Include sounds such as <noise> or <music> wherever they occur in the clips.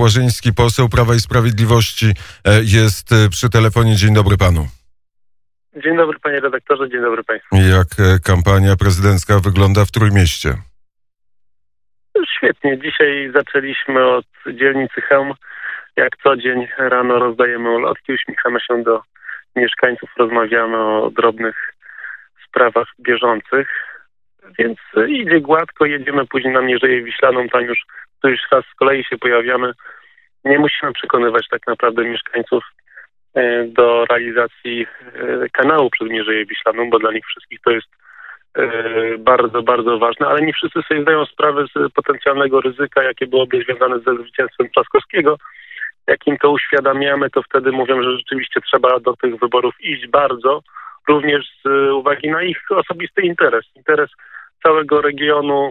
Łażyński, poseł Prawa i Sprawiedliwości e, jest e, przy telefonie. Dzień dobry panu. Dzień dobry panie redaktorze, dzień dobry państwu. Jak e, kampania prezydencka wygląda w Trójmieście? Świetnie, dzisiaj zaczęliśmy od dzielnicy Chełm. Jak co dzień rano rozdajemy ulotki, uśmiechamy się do mieszkańców, rozmawiamy o drobnych sprawach bieżących. Więc idzie gładko, jedziemy później na Mierzeję Wiślaną, tam już, to już raz z kolei się pojawiamy. Nie musimy przekonywać tak naprawdę mieszkańców e, do realizacji e, kanału przez Mierzeję Wiślaną, bo dla nich wszystkich to jest e, bardzo, bardzo ważne, ale nie wszyscy sobie zdają sprawę z potencjalnego ryzyka, jakie byłoby związane ze zwycięstwem Trzaskowskiego. Jak im to uświadamiamy, to wtedy mówią, że rzeczywiście trzeba do tych wyborów iść bardzo, również z uwagi na ich osobisty interes. Interes całego regionu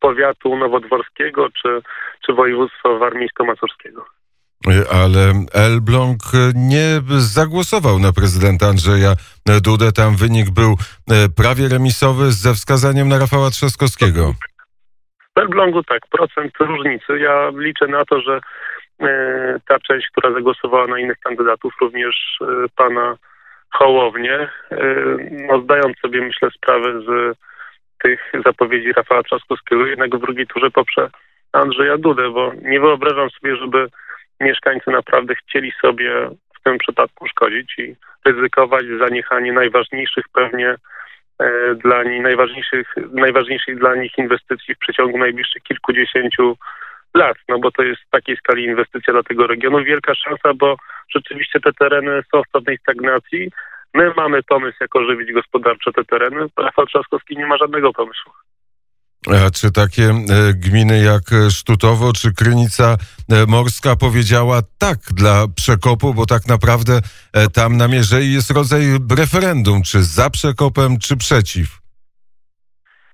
powiatu nowodworskiego czy, czy województwa warmińsko-mazurskiego. Ale Elbląg nie zagłosował na prezydenta Andrzeja Dudę. Tam wynik był e, prawie remisowy ze wskazaniem na Rafała Trzaskowskiego. W Elblągu tak, procent różnicy. Ja liczę na to, że e, ta część, która zagłosowała na innych kandydatów, również pana Hołownię, no zdając sobie myślę sprawę z tych zapowiedzi Rafała Trzaskowskiego, jednak w drugiej turze poprze Andrzeja Dudę, bo nie wyobrażam sobie, żeby mieszkańcy naprawdę chcieli sobie w tym przypadku szkodzić i ryzykować zaniechanie najważniejszych pewnie e, dla nich, najważniejszych, najważniejszych dla nich inwestycji w przeciągu najbliższych kilkudziesięciu lat, no bo to jest w takiej skali inwestycja dla tego regionu. Wielka szansa, bo rzeczywiście te tereny są w pewnej stagnacji. My mamy pomysł, jak ożywić gospodarczo te tereny. Rafał Trzaskowski nie ma żadnego pomysłu. A czy takie e, gminy jak Sztutowo czy Krynica e, Morska powiedziała tak dla przekopu, bo tak naprawdę e, tam na Mierzei jest rodzaj referendum, czy za przekopem, czy przeciw?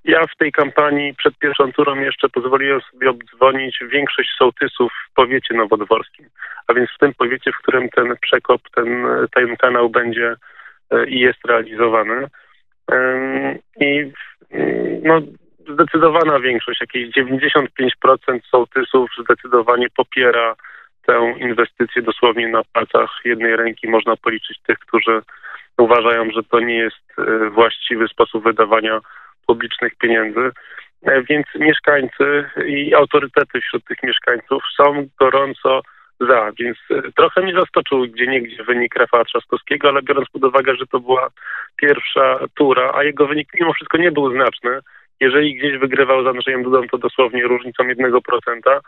Ja w tej kampanii przed pierwszą turą jeszcze pozwoliłem sobie obdzwonić większość sołtysów w powiecie nowodworskim, a więc w tym powiecie, w którym ten przekop, ten, ten kanał będzie e, i jest realizowany. I no, zdecydowana większość, jakieś 95% sołtysów zdecydowanie popiera tę inwestycję dosłownie na palcach jednej ręki. Można policzyć tych, którzy uważają, że to nie jest e, właściwy sposób wydawania publicznych pieniędzy. E, więc mieszkańcy i autorytety wśród tych mieszkańców są gorąco za, więc e, trochę mnie zaskoczył gdzie niegdzie wynik Rafała Trzaskowskiego, ale biorąc pod uwagę, że to była pierwsza tura, a jego wynik mimo wszystko nie był znaczny, jeżeli gdzieś wygrywał z Andrzejem Dudą, to dosłownie różnicą 1%,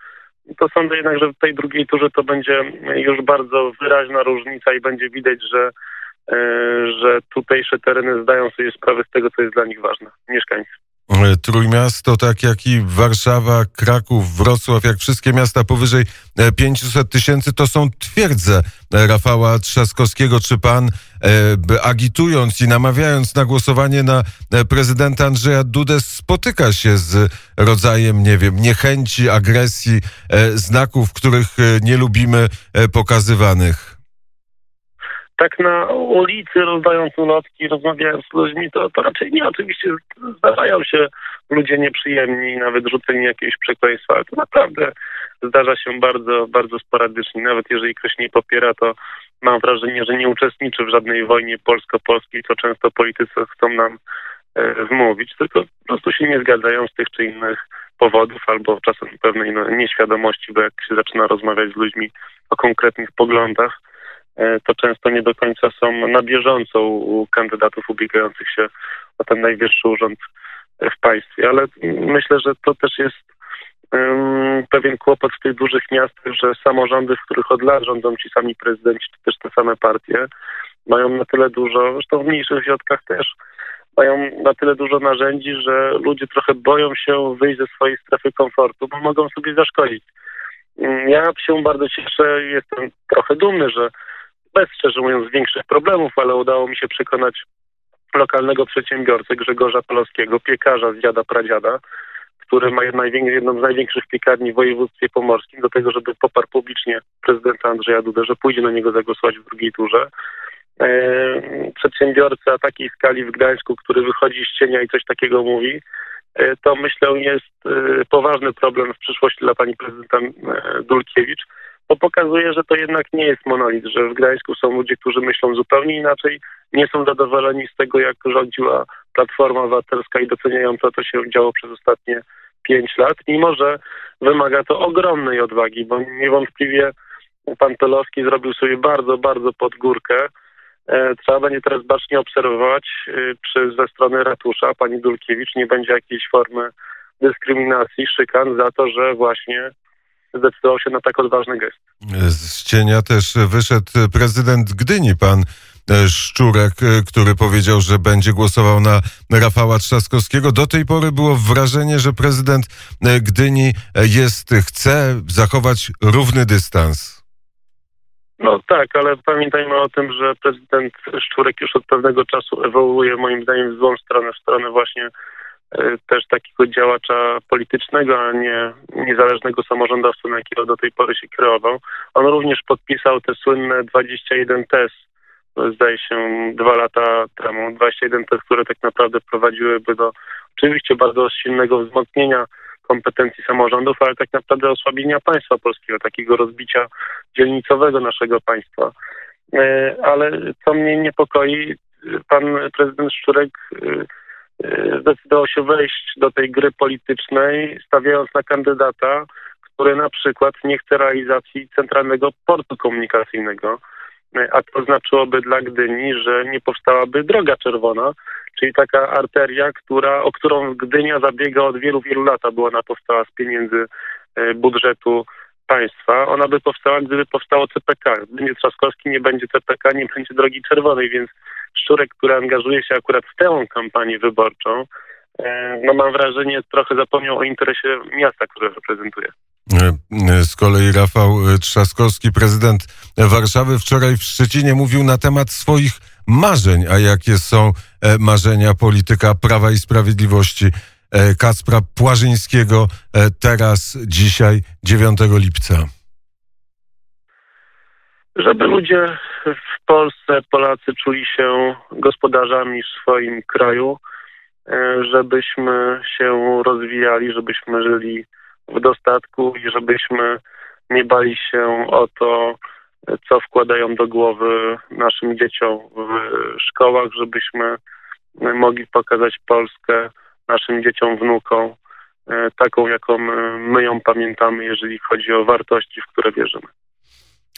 to sądzę jednak, że w tej drugiej turze to będzie już bardzo wyraźna różnica i będzie widać, że E, że tutejsze tereny zdają sobie sprawę z tego, co jest dla nich ważne, mieszkańcy. E, Trójmiasto, tak jak i Warszawa, Kraków, Wrocław, jak wszystkie miasta powyżej 500 e, tysięcy, to są twierdze Rafała Trzaskowskiego. Czy pan, agitując i namawiając na głosowanie na prezydenta Andrzeja Dudę, spotyka się z rodzajem, nie wiem, niechęci, agresji, znaków, których nie lubimy pokazywanych? Tak na ulicy rozdając ulotki, rozmawiając z ludźmi, to, to raczej nie. Oczywiście zdarzają się ludzie nieprzyjemni, nawet rzuceni jakieś przekleństwa, ale to naprawdę zdarza się bardzo, bardzo sporadycznie. Nawet jeżeli ktoś nie popiera, to mam wrażenie, że nie uczestniczy w żadnej wojnie polsko-polskiej, co często politycy chcą nam e, wmówić, tylko po prostu się nie zgadzają z tych czy innych powodów albo czasem pewnej no, nieświadomości, bo jak się zaczyna rozmawiać z ludźmi o konkretnych poglądach, to często nie do końca są na bieżąco u kandydatów ubiegających się o ten najwyższy urząd w państwie. Ale myślę, że to też jest pewien kłopot w tych dużych miastach, że samorządy, w których od lat rządzą ci sami prezydenci, czy też te same partie, mają na tyle dużo, zresztą w mniejszych ośrodkach też, mają na tyle dużo narzędzi, że ludzie trochę boją się wyjść ze swojej strefy komfortu, bo mogą sobie zaszkodzić. Ja się bardzo cieszę, jestem trochę dumny, że bez, szczerze mówiąc, większych problemów, ale udało mi się przekonać lokalnego przedsiębiorcę Grzegorza Polowskiego, piekarza z dziada pradziada, który ma jedną z największych piekarni w województwie pomorskim, do tego, żeby poparł publicznie prezydenta Andrzeja Dudę, że pójdzie na niego zagłosować w drugiej turze. Eee, przedsiębiorca takiej skali w Gdańsku, który wychodzi z cienia i coś takiego mówi, e, to myślę jest e, poważny problem w przyszłości dla pani prezydenta Dulkiewicz, bo pokazuje, że to jednak nie jest monolit, że w Gdańsku są ludzie, którzy myślą zupełnie inaczej, nie są zadowoleni z tego, jak rządziła Platforma Obywatelska i doceniają to, co się działo przez ostatnie pięć lat, mimo że wymaga to ogromnej odwagi, bo niewątpliwie pan Pelowski zrobił sobie bardzo, bardzo pod górkę. E, trzeba będzie teraz bacznie obserwować, e, czy ze strony ratusza pani Dulkiewicz nie będzie jakiejś formy dyskryminacji, szykan za to, że właśnie zdecydował się na tak odważny gest. Z cienia też wyszedł prezydent Gdyni, pan e, Szczurek, który powiedział, że będzie głosował na Rafała Trzaskowskiego. Do tej pory było wrażenie, że prezydent Gdyni jest, chce zachować równy dystans. No tak, ale pamiętajmy o tym, że prezydent Szczurek już od pewnego czasu ewoluuje moim zdaniem w złą stronę, w stronę właśnie e, też takiego działacza politycznego, a nie niezależnego samorządowca, na jakiego do tej pory się kreował. On również podpisał te słynne 21 tez, zdaje się dwa lata temu, 21 tez, które tak naprawdę prowadziłyby do oczywiście bardzo silnego wzmocnienia kompetencji samorządów, ale tak naprawdę osłabienia państwa polskiego, takiego rozbicia dzielnicowego naszego państwa. E, ale co mnie niepokoi, pan prezydent Szczurek e, e, zdecydował się wejść do tej gry politycznej, stawiając na kandydata, który na przykład nie chce realizacji centralnego portu komunikacyjnego, a to znaczyłoby dla Gdyni, że nie powstałaby droga czerwona, czyli taka arteria, która, o którą Gdynia zabiega od wielu, wielu lat, była ona powstała z pieniędzy e, budżetu państwa. Ona by powstała, gdyby powstało CPK. Gdyby Trzaskowski nie będzie CPK, nie będzie drogi czerwonej, więc Szczurek, który angażuje się akurat w tę kampanię wyborczą, e, no mam wrażenie, trochę zapomniał o interesie miasta, które reprezentuje. E, z kolei Rafał Trzaskowski, prezydent Warszawy, wczoraj w Szczecinie mówił na temat swoich marzeń, a jakie są e, marzenia polityka Prawa i Sprawiedliwości e, Kacpra Płażyńskiego e, teraz, dzisiaj, 9 lipca? Żeby ludzie w Polsce, Polacy czuli się gospodarzami w swoim kraju, żebyśmy się rozwijali, żebyśmy żyli w dostatku i żebyśmy nie bali się o to, co wkładają do głowy naszym dzieciom w szkołach, żebyśmy mogli pokazać Polskę naszym dzieciom, wnukom, e, taką, jaką my ją pamiętamy, jeżeli chodzi o wartości, w które wierzymy.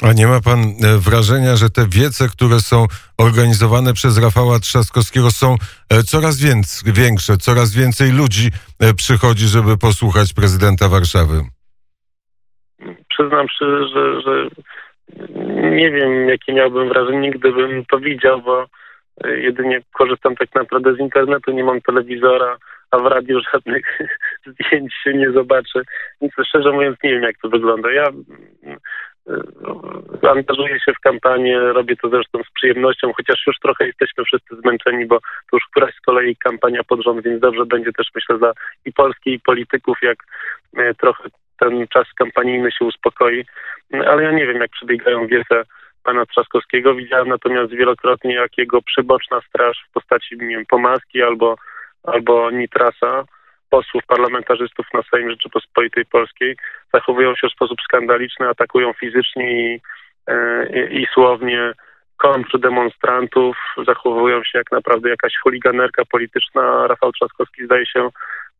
A nie ma pan e, wrażenia, że te wiece, które są organizowane przez Rafała Trzaskowskiego są e, coraz większe, coraz więcej ludzi przychodzi, żeby posłuchać prezydenta Warszawy? Przyznam szczerze, że, że nie wiem, jakie miałbym wrażenie, gdybym to widział, bo e, jedynie korzystam tak naprawdę z internetu, nie mam telewizora, a w radiu żadnych <laughs> zdjęć się nie zobaczy. Więc szczerze mówiąc nie wiem, jak to wygląda. Ja e, angażuję się w kampanię, robię to zresztą z przyjemnością, chociaż już trochę jesteśmy wszyscy zmęczeni, bo to już któraś z kolei kampania pod rząd, więc dobrze będzie też myślę dla i Polski, i polityków, jak e, trochę ten czas kampanijny się uspokoi. Ale ja nie wiem, jak przebiegają wiece pana Trzaskowskiego. Widziałem natomiast wielokrotnie, jak jego przyboczna straż w postaci, nie wiem, Pomaski albo, albo Nitrasa, posłów, parlamentarzystów na Sejm Rzeczypospolitej Polskiej zachowują się w sposób skandaliczny, atakują fizycznie i, e, i, słownie kontrdemonstrantów, zachowują się jak naprawdę jakaś chuliganerka polityczna. Rafał Trzaskowski zdaje się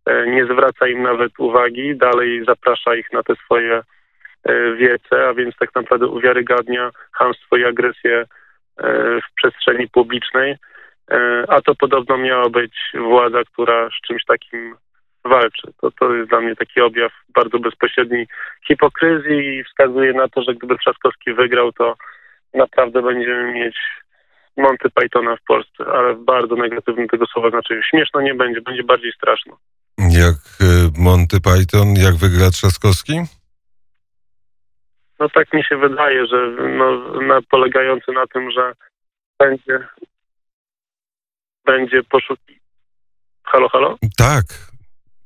E, nie zwraca im nawet uwagi, dalej zaprasza ich na te swoje e, wiece, a więc tak naprawdę uwiarygadnia hamstwo i agresję w przestrzeni publicznej, a to podobno miała być władza, która z czymś takim walczy. To, to jest dla mnie taki objaw bardzo bezpośredniej hipokryzji i wskazuje na to, że gdyby Trzaskowski wygrał, to naprawdę będziemy mieć Monty Pythona w Polsce, ale w bardzo negatywnym tego słowa znaczeniu. Śmieszno nie będzie, będzie bardziej straszno. Jak y, Monty Python, jak wygra Trzaskowski? No tak mi się wydaje, że no, na, polegający na tym, że będzie będzie poszukiwał. Halo, halo? Tak,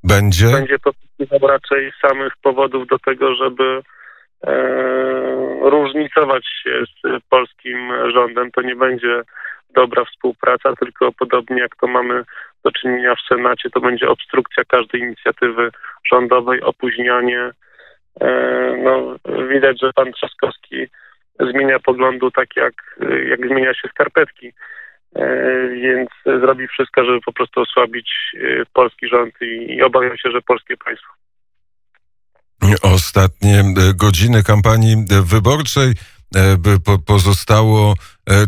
będzie. Będzie poszukiwał raczej samych powodów do tego, żeby e, różnicować się z polskim rządem. To nie będzie dobra współpraca, tylko podobnie jak to mamy do czynienia w Senacie, to będzie obstrukcja każdej inicjatywy rządowej, opóźnianie. E, no, widać, że pan Trzaskowski zmienia poglądu tak, jak, jak zmienia się skarpetki. E, więc zrobi wszystko, żeby po prostu osłabić e, polski rząd i, obawiam się, że polskie państwo. Ostatnie godziny kampanii wyborczej pozostało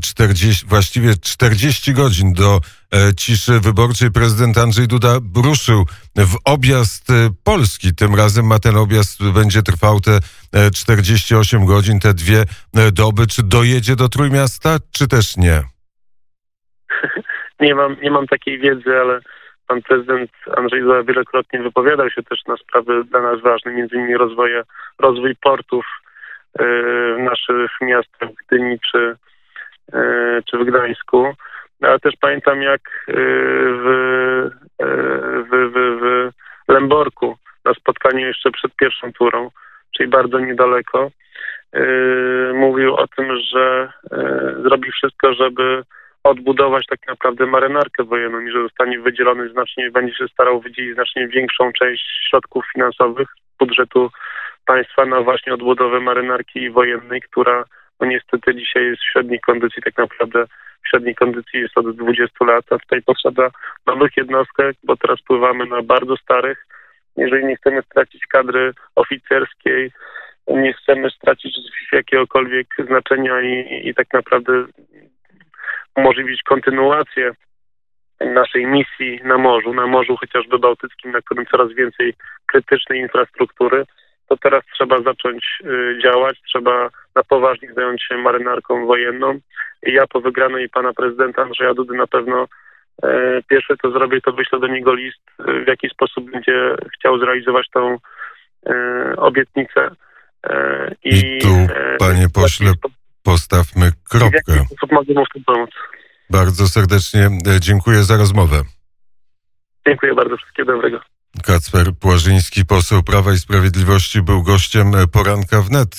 40, właściwie 40 godzin do ciszy wyborczej. Prezydent Andrzej Duda ruszył w objazd Polski. Tym razem ma ten objazd, będzie trwał te 48 godzin, te dwie doby. Czy dojedzie do Trójmiasta, czy też nie? Nie mam, nie mam takiej wiedzy, ale pan prezydent Andrzej Duda wielokrotnie wypowiadał się też na sprawy dla nas ważne, między innymi rozwoje, rozwój portów w naszych miastach w Gdyni czy, e, czy w Gdańsku. Ale też pamiętam jak e, w, w, w, w Lęborku na spotkaniu jeszcze przed pierwszą turą, czyli bardzo niedaleko, mówił o tym, że zrobi wszystko, żeby odbudować tak naprawdę marynarkę wojenną i że zostanie wydzielony znacznie, będzie się starał wydzielić znacznie większą część środków finansowych budżetu państwa na właśnie odbudowę marynarki wojennej, która no niestety dzisiaj jest w średniej kondycji, tak naprawdę w średniej kondycji jest od 20 lat, a tutaj potrzeba nowych jednostek, bo teraz pływamy na bardzo starych. Jeżeli nie chcemy stracić kadry oficerskiej, nie chcemy stracić jakiegokolwiek znaczenia i, i tak naprawdę umożliwić kontynuację naszej misji na morzu, na Morzu chociażby Bałtyckim, na którym coraz więcej krytycznej infrastruktury, to teraz trzeba zacząć y, działać, trzeba na poważnie zająć się marynarką wojenną. I ja po wygranej pana prezydenta Andrzeja Dudy na pewno e, pierwsze co zrobię, to wyślę do niego list, w jaki sposób będzie chciał zrealizować tą e, obietnicę. E, I, I tu, panie pośle, postawmy kropkę. W jaki sposób mogę mu w tym pomóc? Bardzo serdecznie dziękuję za rozmowę. Dziękuję bardzo, wszystkiego dobrego. Kacper Płażyński, poseł Prawa i Sprawiedliwości, był gościem poranka wnet.